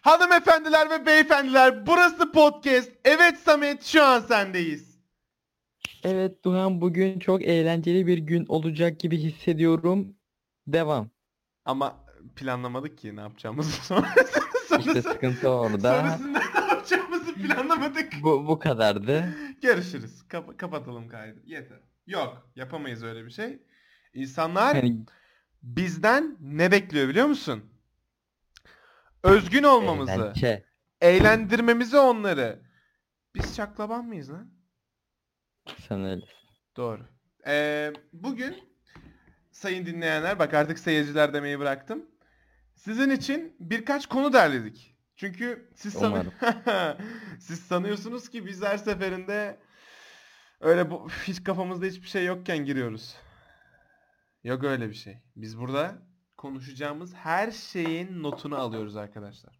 Hanımefendiler ve beyefendiler burası podcast. Evet Samet şu an sendeyiz. Evet Duhan bugün çok eğlenceli bir gün olacak gibi hissediyorum. Devam. Ama planlamadık ki ne yapacağımızı sonra. İşte sıkıntı orada. Sonrasında ne yapacağımızı planlamadık. Bu, bu kadardı. Görüşürüz. Kapa- kapatalım kaydı. Yeter. Yok yapamayız öyle bir şey. İnsanlar Yani bizden ne bekliyor biliyor musun? Özgün olmamızı. eğlence. Eğlendirmemizi onları. Biz şaklaban mıyız lan? Sen öyle. Doğru. Ee, bugün sayın dinleyenler bak artık seyirciler demeyi bıraktım. Sizin için birkaç konu derledik. Çünkü siz sanı- siz sanıyorsunuz ki biz her seferinde öyle bu hiç kafamızda hiçbir şey yokken giriyoruz. Yok öyle bir şey. Biz burada konuşacağımız her şeyin notunu alıyoruz arkadaşlar.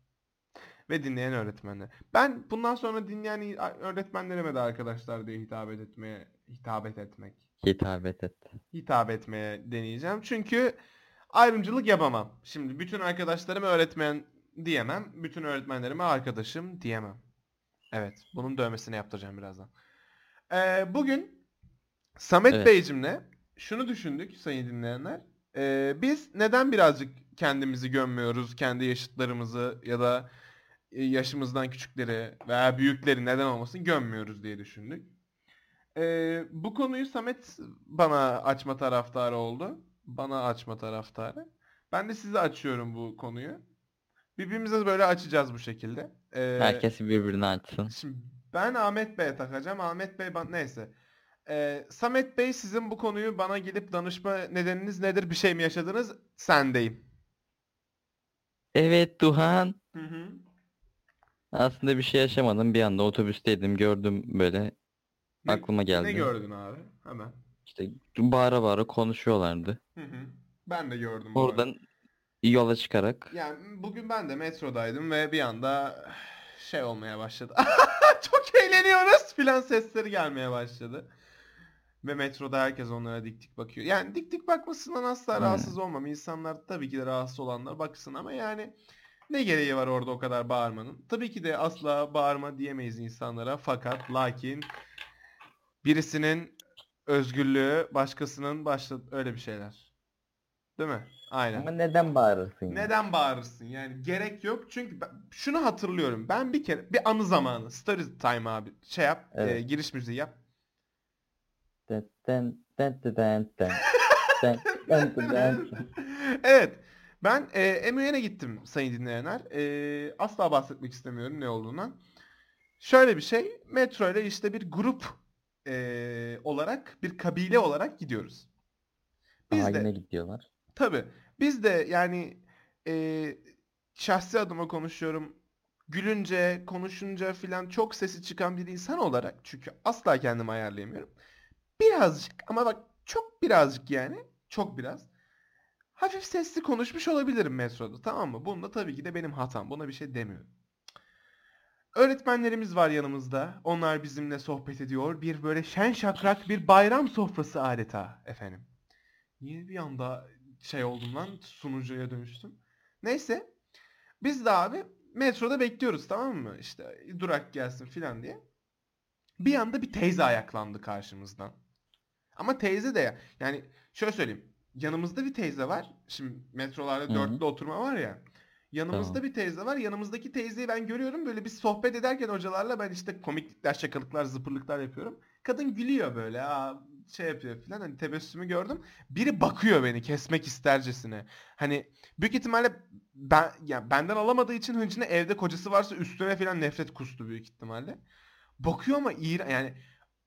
Ve dinleyen öğretmenler. Ben bundan sonra dinleyen öğretmenlerime de arkadaşlar diye hitap etmeye hitap etmek Hitabet et. hitap etmeye deneyeceğim. Çünkü ayrımcılık yapamam. Şimdi bütün arkadaşlarıma öğretmen diyemem. Bütün öğretmenlerime arkadaşım diyemem. Evet. Bunun dövmesini yaptıracağım birazdan. Ee, bugün Samet Evet. Beyciğimle şunu düşündük sayın dinleyenler. Ee, biz neden birazcık kendimizi gömmüyoruz? Kendi yaşıtlarımızı ya da e, yaşımızdan küçükleri veya büyükleri neden olmasın gömmüyoruz diye düşündük. Ee, bu konuyu Samet bana açma taraftarı oldu. Bana açma taraftarı. Ben de size açıyorum bu konuyu. Birbirimize böyle açacağız bu şekilde. Ee, Herkes birbirini açsın. Şimdi ben Ahmet Bey'e takacağım. Ahmet Bey bana neyse. Ee, Samet Bey sizin bu konuyu bana gelip danışma nedeniniz nedir? Bir şey mi yaşadınız? Sendeyim. Evet Duhan. Hı hı. Aslında bir şey yaşamadım. Bir anda otobüsteydim. Gördüm böyle. Ne- Aklıma geldi. Ne gördün abi? Hemen. İşte bağıra bağıra konuşuyorlardı. Hı hı. Ben de gördüm. bu arada. Oradan yola çıkarak. Yani bugün ben de metrodaydım ve bir anda şey olmaya başladı. Çok eğleniyoruz filan sesleri gelmeye başladı. Ve metroda herkes onlara dik dik bakıyor. Yani dik dik bakmasından asla Aynen. rahatsız olmam. İnsanlar tabii ki de rahatsız olanlar baksın ama yani ne gereği var orada o kadar bağırmanın? Tabii ki de asla bağırma diyemeyiz insanlara fakat lakin birisinin özgürlüğü başkasının başla öyle bir şeyler. Değil mi? Aynen. Ama neden bağırırsın ya? Neden bağırırsın? Yani gerek yok. Çünkü ben şunu hatırlıyorum. Ben bir kere bir anı zamanı. Story time abi. Şey yap. Evet. e, giriş müziği yap. Den den den den den den. Evet. Ben e, Emuyen'e gittim sayın dinleyenler. E, asla bahsetmek istemiyorum ne olduğundan. Şöyle bir şey. Metro ile işte bir grup e, olarak bir kabile olarak gidiyoruz. Biz Aha de yine gidiyorlar. Tabii. Biz de yani e, şahsi adıma konuşuyorum. Gülünce, konuşunca filan çok sesi çıkan bir insan olarak çünkü asla kendimi ayarlayamıyorum. Birazcık ama bak çok birazcık yani çok biraz hafif sesli konuşmuş olabilirim metroda tamam mı? Bunda tabii ki de benim hatam. Buna bir şey demiyorum. Öğretmenlerimiz var yanımızda. Onlar bizimle sohbet ediyor. Bir böyle şen şakrak bir bayram sofrası adeta efendim. Niye bir anda şey oldum lan sunucuya dönüştüm. Neyse. Biz de abi metroda bekliyoruz tamam mı? İşte durak gelsin filan diye. Bir anda bir teyze ayaklandı karşımızdan. Ama teyze de ya yani şöyle söyleyeyim. Yanımızda bir teyze var. Şimdi metrolarda Hı hı. dörtlü oturma var ya. Yanımızda Tamam. bir teyze var. Yanımızdaki teyzeyi ben görüyorum. Böyle biz sohbet ederken hocalarla ben işte komiklikler, şakalıklar, zıpırlıklar yapıyorum. Kadın gülüyor böyle. Aa, şey yapıyor filan. Hani tebessümü gördüm. Biri bakıyor beni kesmek istercesine. Hani büyük ihtimalle ben ya benden alamadığı için hıncını evde kocası varsa üstüne filan nefret kustu büyük ihtimalle. Bakıyor ama iğren yani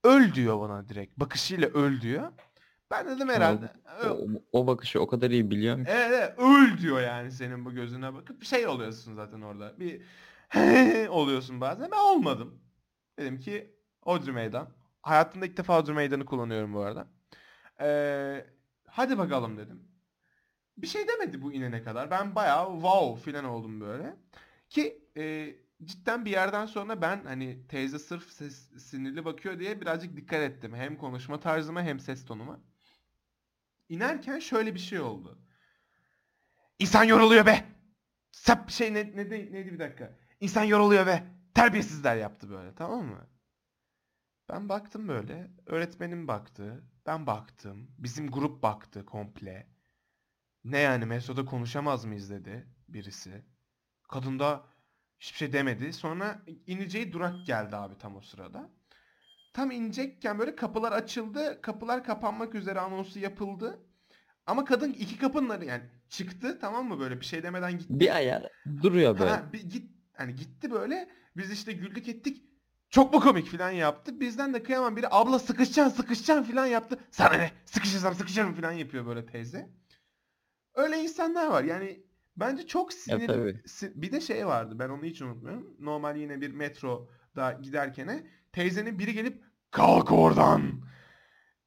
öl diyor bana direkt. Bakışıyla öl diyor. Ben dedim herhalde. O, "Ö- o bakışı o kadar iyi biliyorum. Evet, evet öl diyor yani senin bu gözüne bakıp bir şey oluyorsun zaten orada. Bir oluyorsun bazen. Ben olmadım. Dedim ki Odri Meydan. Hayatımda ilk defa Odri Meydan'ı kullanıyorum bu arada. Ee, hadi bakalım dedim. Bir şey demedi bu inene kadar. Ben bayağı wow filan oldum böyle. Ki e, cidden bir yerden sonra ben hani teyze sırf ses, sinirli bakıyor diye birazcık dikkat ettim. Hem konuşma tarzıma hem ses tonuma. İnerken şöyle bir şey oldu. İnsan yoruluyor be! sap şey ne, ne neydi bir dakika. İnsan yoruluyor ve terbiyesizler yaptı böyle tamam mı? Ben baktım böyle. Öğretmenim baktı. Ben baktım. Bizim grup baktı komple. Ne yani Meso'da konuşamaz mıyız dedi birisi. Kadın da hiçbir şey demedi. Sonra ineceği durak geldi abi tam o sırada. Tam inecekken böyle kapılar açıldı. Kapılar kapanmak üzere anonsu yapıldı. Ama kadın iki kapının yani çıktı tamam mı böyle bir şey demeden gitti. Bir ayar duruyor böyle. Ha, bir git hani gitti böyle. Biz işte güldük ettik. Çok mu komik falan yaptı. Bizden de kıyamam biri abla sıkışacaksın sıkışacaksın falan yaptı. Sana ne? Sıkışırsam sıkışırım falan yapıyor böyle teyze. Öyle insanlar var. Yani bence çok sinir. tabii. si- bir de şey vardı. Ben onu hiç unutmuyorum. Normal yine bir metroda giderken teyzenin biri gelip kalk oradan.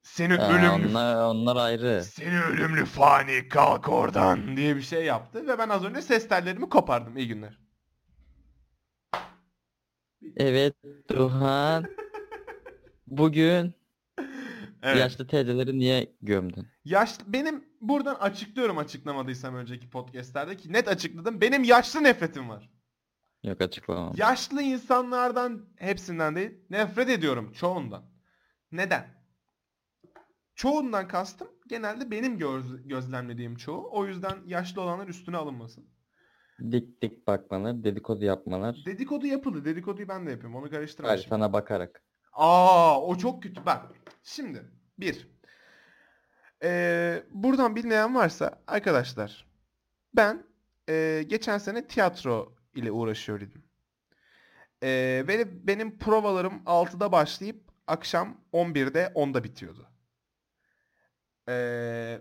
Seni Ha, ölümlü onlar, onlar ayrı. seni ölümlü fani kalk oradan diye bir şey yaptı ve ben az önce ses tellerimi kopardım. İyi günler. Evet Duhan. Bugün Evet. yaşlı teyzeleri niye gömdün? Yaşlı benim buradan açıklıyorum açıklamadıysam önceki podcastlerde ki net açıkladım. Benim yaşlı nefretim var. Yok açıklamam. Yaşlı insanlardan hepsinden değil nefret ediyorum çoğundan. Neden? Çoğundan kastım genelde benim göz- gözlemlediğim çoğu. O yüzden yaşlı olanlar üstüne alınmasın. Dik dik bakmalar, dedikodu yapmalar. Dedikodu yapıldı. Dedikoduyu ben de yapıyorum. Onu karıştırma Hayır şimdi. sana bakarak. Aa o çok kötü. Bak şimdi bir. Ee, buradan bilmeyen varsa arkadaşlar ben ee, geçen sene tiyatro ile uğraşıyordum. Ee, ve benim provalarım 6'da başlayıp akşam 11'de 10'da bitiyordu. Ee,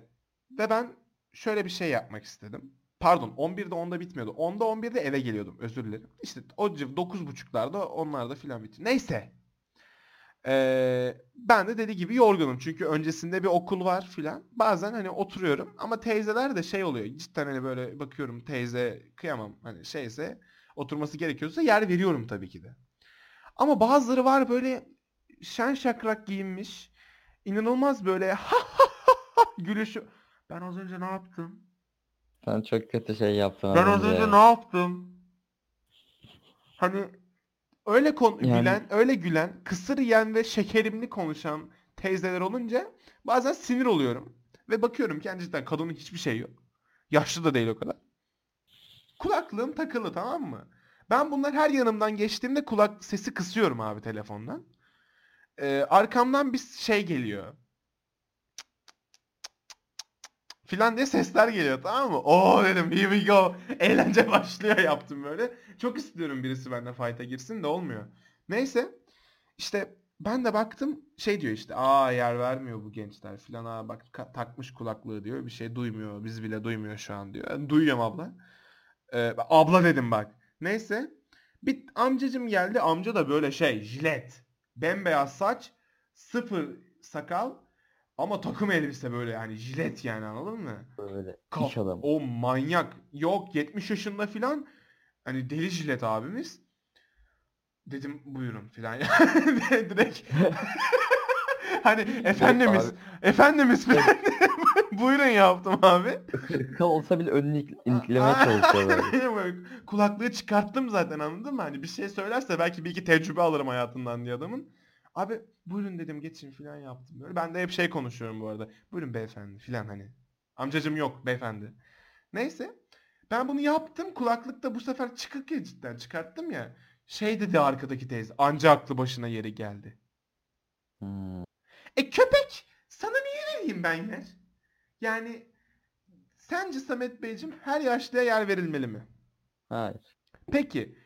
ve ben şöyle bir şey yapmak istedim. Pardon 11'de 10'da bitmiyordu. 10'da 11'de eve geliyordum. Özür dilerim. İşte o civ 9.30'larda onlarda filan bitiyor. Neyse. Ee, ben de dediği gibi yorgunum. Çünkü öncesinde bir okul var filan. Bazen hani oturuyorum. Ama teyzeler de şey oluyor. Cidden hani böyle bakıyorum teyze kıyamam. Hani şeyse oturması gerekiyorsa yer veriyorum tabii ki de. Ama bazıları var böyle şen şakrak giyinmiş. İnanılmaz böyle gülüşü. Ben az önce ne yaptım? Sen çok kötü şey yaptın Ben az önce ne yaptım? Hani öyle kon Yani- gülen, öyle gülen, kısır yiyen ve şekerimli konuşan teyzeler olunca bazen sinir oluyorum. Ve bakıyorum ki yani cidden kadının hiçbir şey yok. Yaşlı da değil o kadar. Kulaklığım takılı tamam mı? Ben bunlar her yanımdan geçtiğimde kulak sesi kısıyorum abi telefondan. Ee, arkamdan bir şey geliyor. Filan diye sesler geliyor tamam mı? Oo dedim here we go. Eğlence başlıyor yaptım böyle. Çok istiyorum birisi benimle fight'a girsin de olmuyor. Neyse işte ben de baktım şey diyor işte aa yer vermiyor bu gençler filan aa bak takmış kulaklığı diyor bir şey duymuyor biz bile duymuyor şu an diyor. Ben duyuyorum abla. Ee, abla dedim bak. Neyse bir amcacım geldi amca da böyle şey jilet bembeyaz saç sıfır sakal ama takım elbise böyle yani jilet yani anladın mı? Böyle Ka- iş adamı. O manyak. Yok 70 yaşında filan. Hani deli jilet abimiz. Dedim buyurun filan. Direkt. hani efendimiz. Abi, Efendimiz filan. buyurun yaptım abi. Hırka olsa bile önünü ik- iliklemeye çalışıyor Kulaklığı çıkarttım zaten anladın mı? Hani bir şey söylerse belki bir iki tecrübe alırım hayatından diye adamın. Abi buyurun dedim geçin filan yaptım böyle. Ben de hep şey konuşuyorum bu arada. Buyurun beyefendi filan hani. Amcacım yok beyefendi. Neyse. Ben bunu yaptım. Kulaklıkta bu sefer çıkık ya cidden çıkarttım ya. Şey dedi arkadaki teyze. Anca aklı başına yeri geldi. Hmm. E köpek sana niye vereyim ben yer? Yani sence Samet Beyciğim her yaşlıya yer verilmeli mi? Hayır. Peki.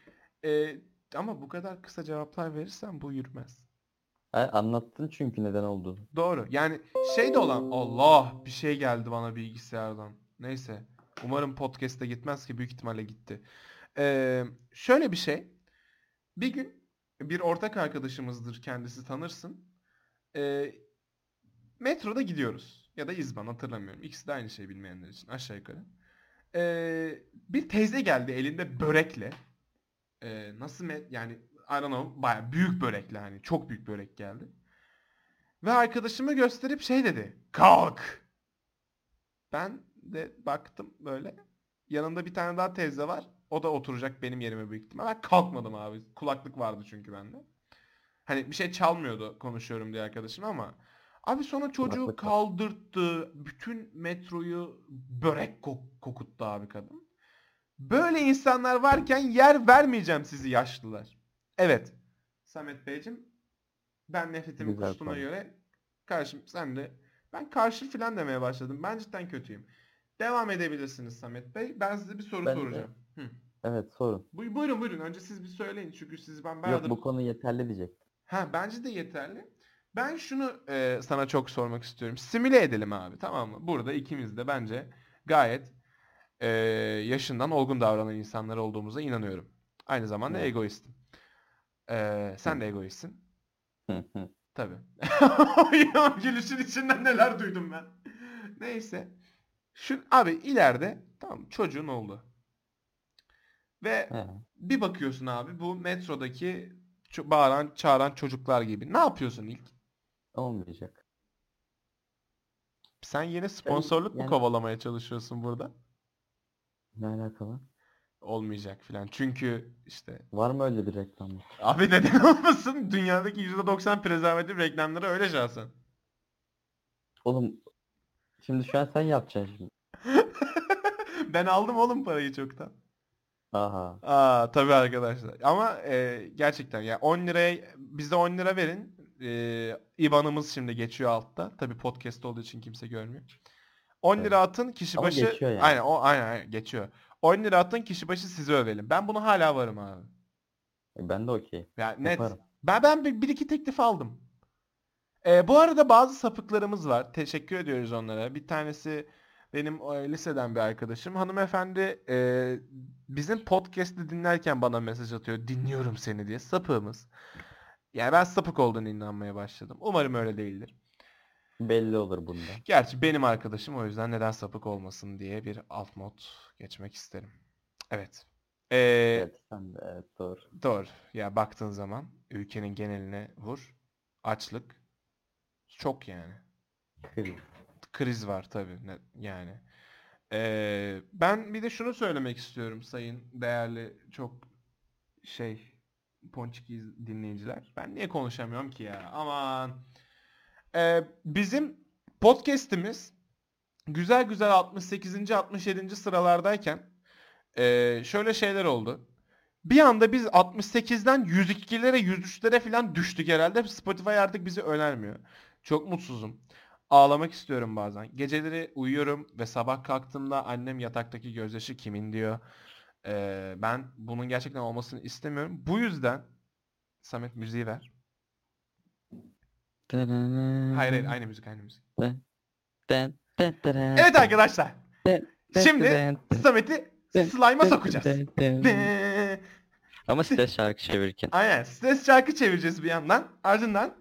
e, ama bu kadar kısa cevaplar verirsen bu yürümez. Hayır, anlattın çünkü neden olduğunu. Doğru. Yani şey de olan Allah bir şey geldi bana bilgisayardan. Neyse. Umarım podcast'e gitmez ki büyük ihtimalle gitti. Ee, şöyle bir şey. Bir gün bir ortak arkadaşımızdır kendisi tanırsın. Ee, metroda gidiyoruz. Ya da İzban hatırlamıyorum. İkisi de aynı şey bilmeyenler için aşağı yukarı. Ee, bir teyze geldi elinde börekle. Ee, nasıl yani I don't know baya büyük börekle hani çok büyük börek geldi. Ve arkadaşıma gösterip şey dedi. Kalk. Ben de baktım böyle. Yanında bir tane daha teyze var. O da oturacak benim yerime büyük ihtimal. Ben kalkmadım abi. Kulaklık vardı çünkü bende. Hani bir şey çalmıyordu konuşuyorum diye arkadaşım ama abi sonra çocuğu Kulaklık kaldırttı. Bütün metroyu börek kok- kokuttu abi kadın. Böyle insanlar varken yer vermeyeceğim sizi yaşlılar. Evet. Samet Beyciğim ben nefretimi Güzel kustuğuna konu. göre karşım sen de ben karşı filan demeye başladım. Ben cidden kötüyüm. Devam edebilirsiniz Samet Bey. Ben size bir soru Ben de- soracağım. Hı. Evet sorun. Bu- buyurun buyurun. Önce siz bir söyleyin. Çünkü siz ben Yok bayağıdır... bu konu yeterli diyecek. Ha bence de yeterli. Ben şunu e, sana çok sormak istiyorum. Simüle edelim abi tamam mı? Burada ikimiz de bence gayet e, yaşından olgun davranan insanlar olduğumuza inanıyorum. Aynı zamanda Evet. egoistim. E, sen de egoistsin. Hı hı. Tabii. Gülüşün içinden neler duydum ben. Neyse. Şu abi ileride tamam çocuğun oldu. Ve He. bir bakıyorsun abi bu metrodaki bağıran çağıran çocuklar gibi. Ne yapıyorsun ilk? Olmayacak. Sen yeni sponsorluk mu yani- kovalamaya çalışıyorsun burada? Ne alakalı? Olmayacak filan. Çünkü işte Var mı öyle bir reklam? abi neden olmasın? Dünyadaki %90 prezervatif reklamları öyle şahsen. Oğlum şimdi şu an sen yapacaksın şimdi. ben aldım oğlum parayı çoktan. Aha. Aa tabii arkadaşlar. Ama e, gerçekten ya 10 liraya bize 10 lira verin. E, IBAN'ımız şimdi geçiyor altta. Tabii podcast olduğu için kimse görmüyor. 10 lira atın kişi Ama başı geçiyor yani. aynen o aynen, aynen geçiyor. 10 lira atın kişi başı sizi övelim. Ben bunu hala varım abi. E, Ben de okey. Ya net. Yaparım. Ben ben bir, bir iki teklif aldım. E, bu arada bazı sapıklarımız var. Teşekkür ediyoruz onlara. Bir tanesi benim e, liseden bir arkadaşım. Hanımefendi e, bizim podcast'i dinlerken bana mesaj atıyor. Dinliyorum seni diye. Sapığımız. Yani ben sapık olduğunu inanmaya başladım. Umarım öyle değildir. Belli olur bunda. Gerçi benim arkadaşım o yüzden neden sapık olmasın diye bir alt mod geçmek isterim. Evet. E, Evet sen de evet doğru. Doğru. Ya baktığın zaman ülkenin geneline vur. Açlık. Çok yani. Kriz. Kriz var tabii. Ne, yani. Ee, ben bir de şunu söylemek istiyorum sayın değerli çok şey ponçik iz- dinleyiciler. Ben niye konuşamıyorum ki ya? Aman. Ee, bizim podcast'imiz güzel güzel 68. 67. sıralardayken şöyle şeyler oldu. Bir anda biz 68'den 102'lere 103'lere falan düştük herhalde. Spotify artık bizi önermiyor. Çok mutsuzum. Ağlamak istiyorum bazen. Geceleri uyuyorum ve sabah kalktığımda annem yataktaki gözyaşı kimin diyor. Ee, ben bunun gerçekten olmasını istemiyorum. Bu yüzden Samet müziği ver. Hayır hayır aynı müzik aynı müzik. Evet arkadaşlar. Şimdi Samet'i slime'a sokacağız. Ama stres şarkı çevirirken. Aynen. Stres şarkı çevireceğiz bir yandan. Ardından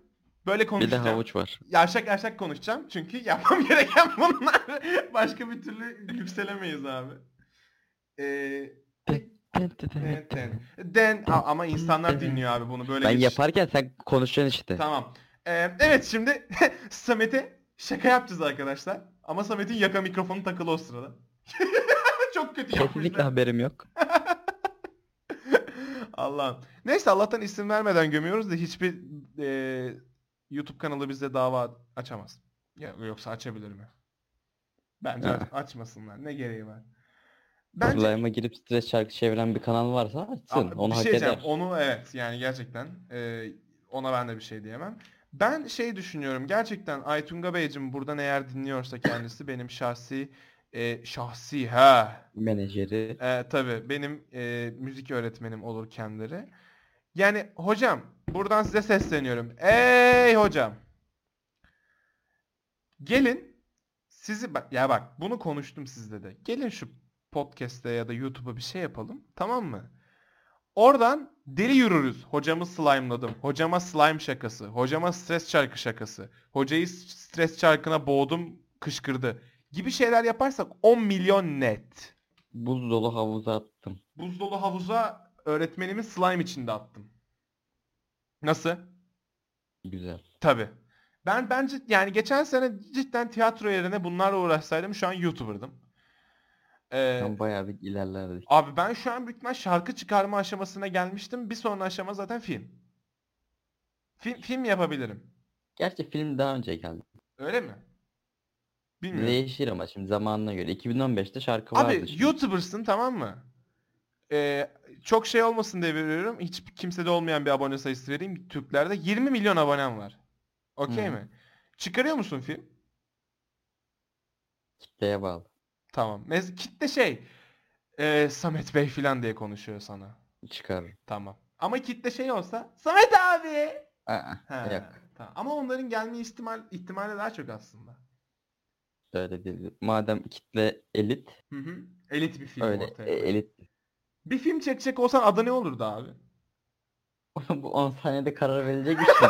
böyle Bir de konuşacağım. havuç var. Yavşak yavşak konuşacağım. Çünkü yapmam gereken bunlar. Başka bir türlü yükselemeyiz abi. Ee, den, den. Den- A- ama insanlar dinliyor abi bunu böyle Ben geç- yaparken sen konuşacaksın işte. Tamam. Ee, evet şimdi Samet'e şaka yapacağız arkadaşlar. Ama Samet'in yaka mikrofonu takılı o sırada. Çok kötü Kesinlikle yapmışlar. haberim yok. Allah'ım. Neyse Allah'tan isim vermeden gömüyoruz da hiçbir e, YouTube kanalı bize dava açamaz. Ya, yoksa açabilir mi? Bence aç- açmasınlar. Ne gereği var? Bence Slime'a girip stres şarkı çeviren bir kanal varsa açsın. Aa, Onu bir hak şey eder. Onu evet yani gerçekten e, ona ben de bir şey diyemem. Ben şey düşünüyorum gerçekten Aytunga Beyciğim buradan eğer dinliyorsa kendisi benim şahsi e, şahsi ha Menajeri. e, tabii benim e, müzik öğretmenim olur kendileri. Yani hocam buradan size sesleniyorum. Ey hocam. Gelin sizi bak ya bak bunu konuştum sizle de. Gelin şu podcast'te ya da YouTube'a bir şey yapalım. Tamam mı? Oradan deli yürürüz. Hocamı slime'ladım. Hocama slime şakası. Hocama stres çarkı şakası. Hocayı stres çarkına boğdum kışkırdı. Gibi şeyler yaparsak 10 milyon net. Buz dolu havuza attım. Buz dolu havuza öğretmenimi slime içinde attım. Nasıl? Güzel. Tabii. Ben bence yani geçen sene cidden tiyatro yerine bunlarla uğraşsaydım şu an YouTuber'dım. Ee, Tam bayağı bir ilerlerdik. abi ben şu an büyük ihtimal şarkı çıkarma aşamasına gelmiştim. Bir sonraki aşama zaten film. Film, film yapabilirim. Gerçi film daha önce geldi. Öyle mi? Bilmiyorum. Değişir ama şimdi zamanına göre. 2015'te şarkı vardı. Abi şimdi. YouTuber'sın tamam mı? Ee, çok şey olmasın diye veriyorum. Hiç kimsede olmayan bir abone sayısı vereyim. Türklerde 20 milyon abonem var. Okey Hı. mi? Çıkarıyor musun film? Kitleye bağlı. Tamam. Mes kitle şey e, Samet Bey falan diye konuşuyor sana. Çıkarır. Tamam. Ama kitle şey olsa Samet abi. Aa, He, yok. Tamam. Ama onların gelme ihtimal ihtimali daha çok aslında. Öyle değil. Madem kitle elit, Hı hı. Elit bir film öyle ortaya. e, elit. Bir film çekecek olsan adı ne olurdu abi? Bu 10 saniyede karar verilecek iş mi?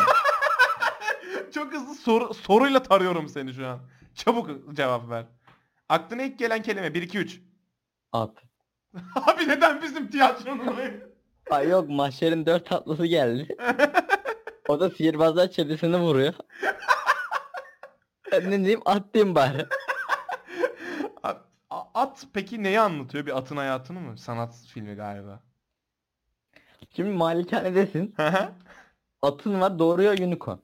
Çok hızlı soru, soruyla tarıyorum seni şu an. Çabuk cevap ver. Aklına ilk gelen kelime 1 2 3. At. Abi neden bizim tiyatronun oyunu? Ay yok mahşerin dört tatlısı geldi. O da sihirbazlar çetesini vuruyor. Ben ne diyeyim at diyeyim bari. at, a- at peki neyi anlatıyor? Bir atın hayatını mı? Sanat filmi galiba. Şimdi malikanedesin. Atın var doğuruyor unicorn.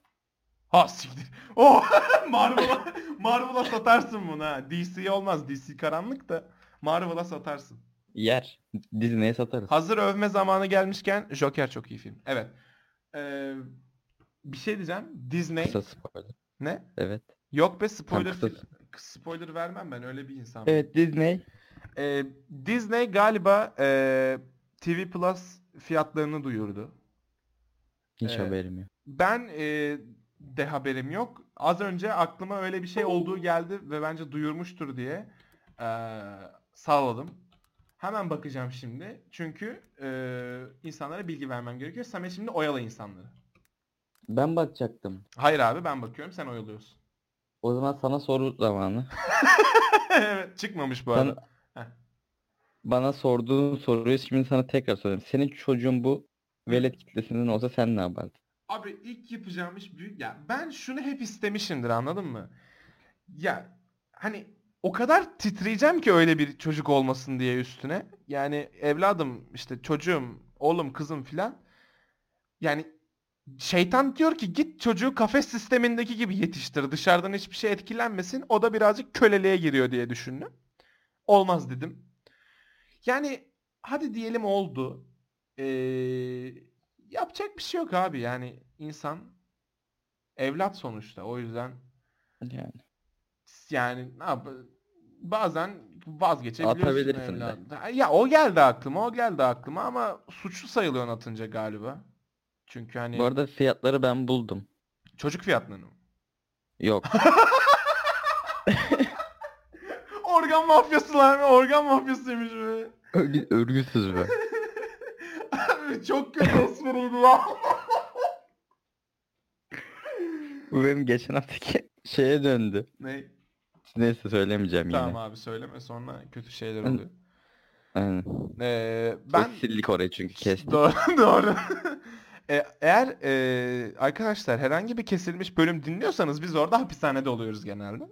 Ha siktir. Oh! Marvel'a Marvel'a satarsın bunu ha. DC olmaz. DC karanlık da Marvel'a satarsın. Yer. Disney'e satarız. Hazır övme zamanı gelmişken Joker çok iyi film. Evet. Ee, bir şey diyeceğim. Disney Kısa spoiler. ne? Evet. Yok be spoiler kısa- spoiler vermem ben öyle bir insanım. Evet Disney. Ee, Disney galiba e, TV Plus fiyatlarını duyurdu. Hiç Evet. haberim yok. Ben e, de haberim yok. Az önce aklıma öyle bir şey olduğu geldi ve bence duyurmuştur diye e, sağladım. Hemen bakacağım şimdi. Çünkü e, insanlara bilgi vermem gerekiyor. Samet şimdi oyala insanları. Ben bakacaktım. Hayır abi ben bakıyorum sen oyalıyorsun. O zaman sana soru zamanı. evet çıkmamış bu arada. Heh. Bana sorduğun soruyu şimdi sana tekrar sorayım. Senin çocuğun bu velet kitlesinden olsa sen ne yapardın? Abi ilk yapacağım iş büyük. Ya ben şunu hep istemişimdir anladın mı? Ya hani o kadar titreyeceğim ki öyle bir çocuk olmasın diye üstüne. Yani evladım işte çocuğum, oğlum, kızım filan. Yani şeytan diyor ki git çocuğu kafes sistemindeki gibi yetiştir. Dışarıdan hiçbir şey etkilenmesin. O da birazcık köleliğe giriyor diye düşündüm. Olmaz dedim. Yani hadi diyelim oldu. Ee, yapacak bir şey yok abi. Yani insan evlat sonuçta. O yüzden Yani. yani ne yap bazen vazgeçebiliyorsun evlat. Ya o geldi aklıma, o geldi aklıma ama suçlu sayılıyorsun atınca galiba. Çünkü hani Bu arada fiyatları ben buldum. çocuk fiyatlarını mı? Yok. Organ mafyasılar mı? Organ mafyasıymış be. Örgü, örgüsüz be. Çok kötü espriydi ya. Bu benim geçen haftaki şeye döndü. ne? Neyse söylemeyeceğim yine. Tamam abi söyleme sonra kötü şeyler oluyor. Aynen. Ee, Ben... ben sildik orayı çünkü kestik. Doğru doğru. E, eğer e, arkadaşlar herhangi bir kesilmiş bölüm dinliyorsanız biz orada hapishanede oluyoruz genelde.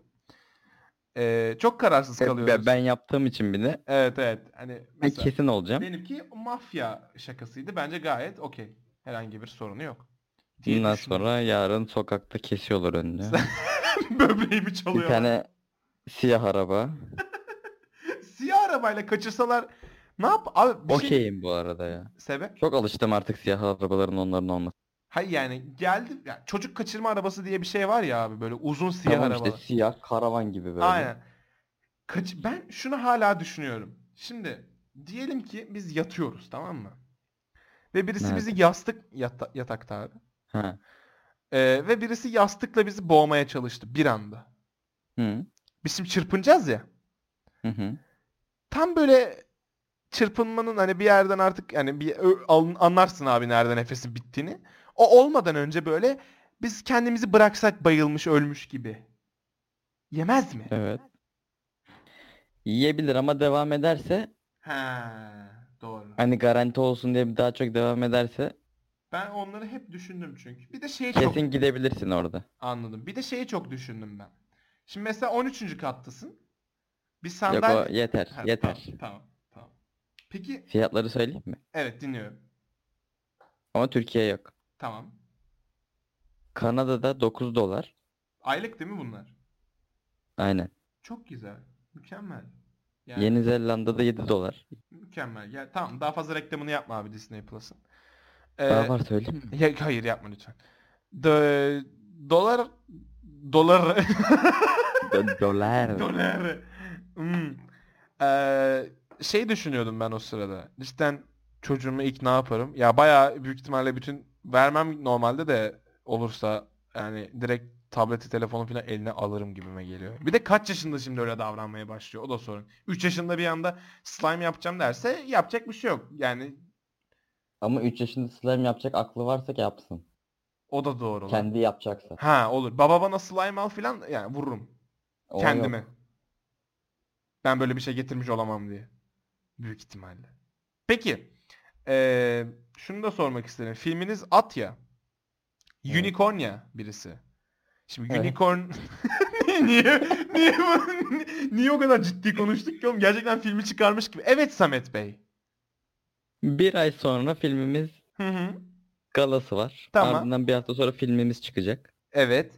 E, çok kararsız kalıyoruz. ben, yaptığım için bir de Evet evet. Hani ben mesela kesin olacağım. benimki mafya şakasıydı. Bence gayet okey. Herhangi bir sorunu yok. Bundan sonra yarın sokakta kesiyorlar önünü. böbreğimi bir çalıyor. tane siyah araba. Siyah arabayla kaçırsalar ne yap? Abi bir şey... Okeyim bu arada ya. Sebep? Çok alıştım artık siyah arabaların onların olması. Hayır yani geldi. ya çocuk kaçırma arabası diye bir şey var ya abi böyle uzun siyah Tamam araba. işte siyah karavan gibi böyle. Aynen. Kaç, ben şunu hala düşünüyorum. Şimdi diyelim ki biz yatıyoruz tamam mı? Ve birisi Nerede? bizi yastık yata- yatakta abi. Ee, ve birisi yastıkla bizi boğmaya çalıştı bir anda. Hı. Biz şimdi çırpınacağız ya. Hı hı. Tam böyle çırpınmanın hani bir yerden artık yani bir anlarsın abi nerede nefesin bittiğini. O olmadan önce böyle biz kendimizi bıraksak bayılmış ölmüş gibi. Yemez mi? Evet. Yiyebilir ama devam ederse Ha, doğru. hani garanti olsun diye daha çok devam ederse Ben onları hep düşündüm çünkü. Bir de şeyi çok kesin gidebilirsin orada. anladım. Bir de şeyi çok düşündüm ben. Şimdi mesela 13. kattasın. Bir Yok sandalye... o yeter. Ha, yeter. Tamam, tamam, tamam. Peki, Fiyatları söyleyeyim mi? evet dinliyorum. Ama Türkiye yok. Tamam. Kanada'da 9 dolar. Aylık değil mi bunlar? Aynen. Çok güzel. Mükemmel. Yani Yeni Zelanda'da 7 dolar. mükemmel. Ya, tamam daha fazla reklamını yapma abi Disney Plus'ın. Daha Ee, var söyleyeyim mi? ya, hayır yapma lütfen. Do- dolar dolar Do- dolar. dolar. Hmm. Ee, şey düşünüyordum ben o sırada. Cidden çocuğumu ilk ne yaparım? Ya bayağı büyük ihtimalle bütün vermem normalde de olursa yani direkt tableti telefonu falan eline alırım gibime geliyor. Bir de kaç yaşında şimdi öyle davranmaya başlıyor? O da sorun. 3 yaşında bir anda slime yapacağım derse yapacak bir şey yok. Yani Ama 3 yaşında slime yapacak aklı varsa ki yapsın. o da doğru. lan. Kendi yapacaksa. Ha olur. Baba bana slime al falan yani vururum. O Kendime. yok. Ben böyle bir şey getirmiş olamam diye. Büyük ihtimalle. Peki. Ee, şunu da sormak isterim. Filminiz at ya. Evet. Unicorn ya birisi. Şimdi Evet. unicorn niye niye niye, niye o kadar ciddi konuştuk ki oğlum? Gerçekten filmi çıkarmış gibi. Evet Samet Bey. Bir ay sonra filmimiz Hı hı. galası var. Tamam. Ardından bir hafta sonra filmimiz çıkacak. Evet.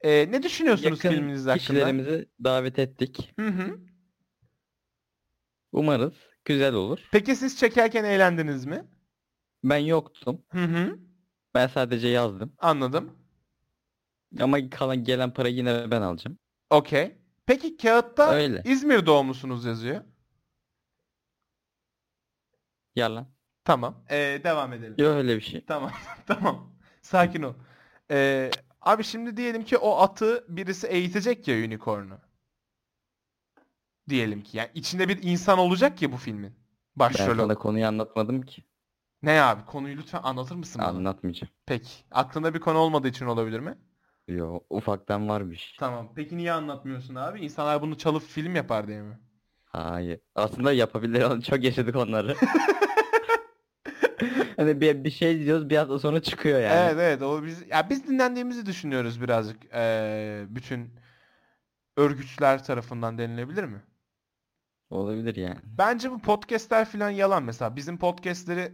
Ee, ne düşünüyorsunuz Yakın filminiz hakkında? kişilerimizi davet ettik. Hı hı. Umarız güzel olur. Peki siz çekerken eğlendiniz mi? Ben yoktum. Hı hı. Ben sadece yazdım. Anladım. Ama kalan gelen parayı yine ben alacağım. Okey. Peki kağıtta Öyle. İzmir doğumlusunuz yazıyor. Yalan. Tamam. Ee, devam edelim. Yok öyle bir şey. Tamam. tamam. Sakin ol. Ee, abi şimdi diyelim ki o atı birisi eğitecek ya unicorn'u. Diyelim ki. Yani içinde bir insan olacak ya bu filmin. Ben Başrol. sana olarak. konuyu anlatmadım ki. Ne abi? Konuyu lütfen anlatır mısın bana? Anlatmayacağım. Peki. Aklında bir konu olmadığı için olabilir mi? Yo ufaktan var bir şey. Tamam. Peki niye anlatmıyorsun abi? İnsanlar bunu çalıp film yapar diye mi? Hayır. Aslında yapabilir. Çok yaşadık onları. hani bir, bir şey diyoruz bir hafta sonra çıkıyor yani. Evet evet o biz ya biz dinlendiğimizi düşünüyoruz birazcık eee, bütün örgütler tarafından denilebilir mi? Olabilir yani. Bence bu podcastler falan yalan mesela bizim podcastleri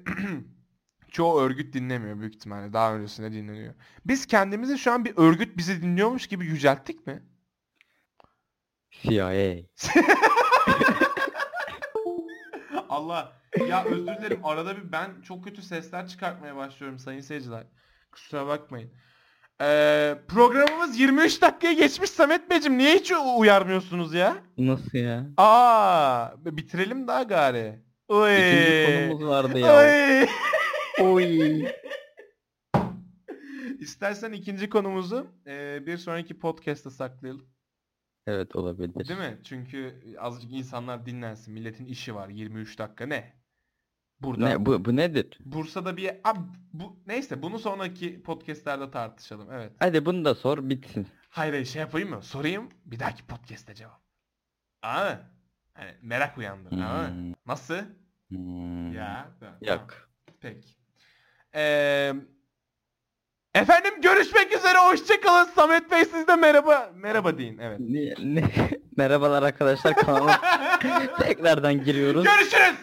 çoğu örgüt dinlemiyor büyük ihtimalle daha öncesinde dinleniyor. Biz kendimizi şu an bir örgüt bizi dinliyormuş gibi yücelttik mi? CIA. Allah ya özür dilerim arada bir ben çok kötü sesler çıkartmaya başlıyorum sayın seyirciler. Kusura bakmayın. Eee, programımız 23 dakikaya geçmiş Samet Beyciğim niye hiç uyarmıyorsunuz ya? Nasıl ya? Aa, bitirelim daha gari. Oy. İkinci konumuz vardı ya. Oy. Oy. İstersen ikinci konumuzu eee, bir sonraki podcast'ta saklayalım. Evet olabilir. Değil mi? Çünkü azıcık insanlar dinlensin. Milletin işi var. 23 dakika ne? Burada. Ne bu bu nedir? Bursa'da bir abi bu neyse bunu sonraki podcast'lerde tartışalım. Evet. Hadi bunu da sor bitsin. Hayır hayır şey yapayım mı? Sorayım bir dahaki podcast'te cevap. Aa. Hani merak uyandır. Aa. Hmm. Nasıl? Hmm. Ya. tamam. Yok. Peki. Ee, efendim görüşmek üzere. Hoşçakalın. Samet Bey siz de merhaba. Merhaba deyin. Evet. Ne, ne- Merhabalar arkadaşlar kanalıma tekrardan giriyoruz. Görüşürüz.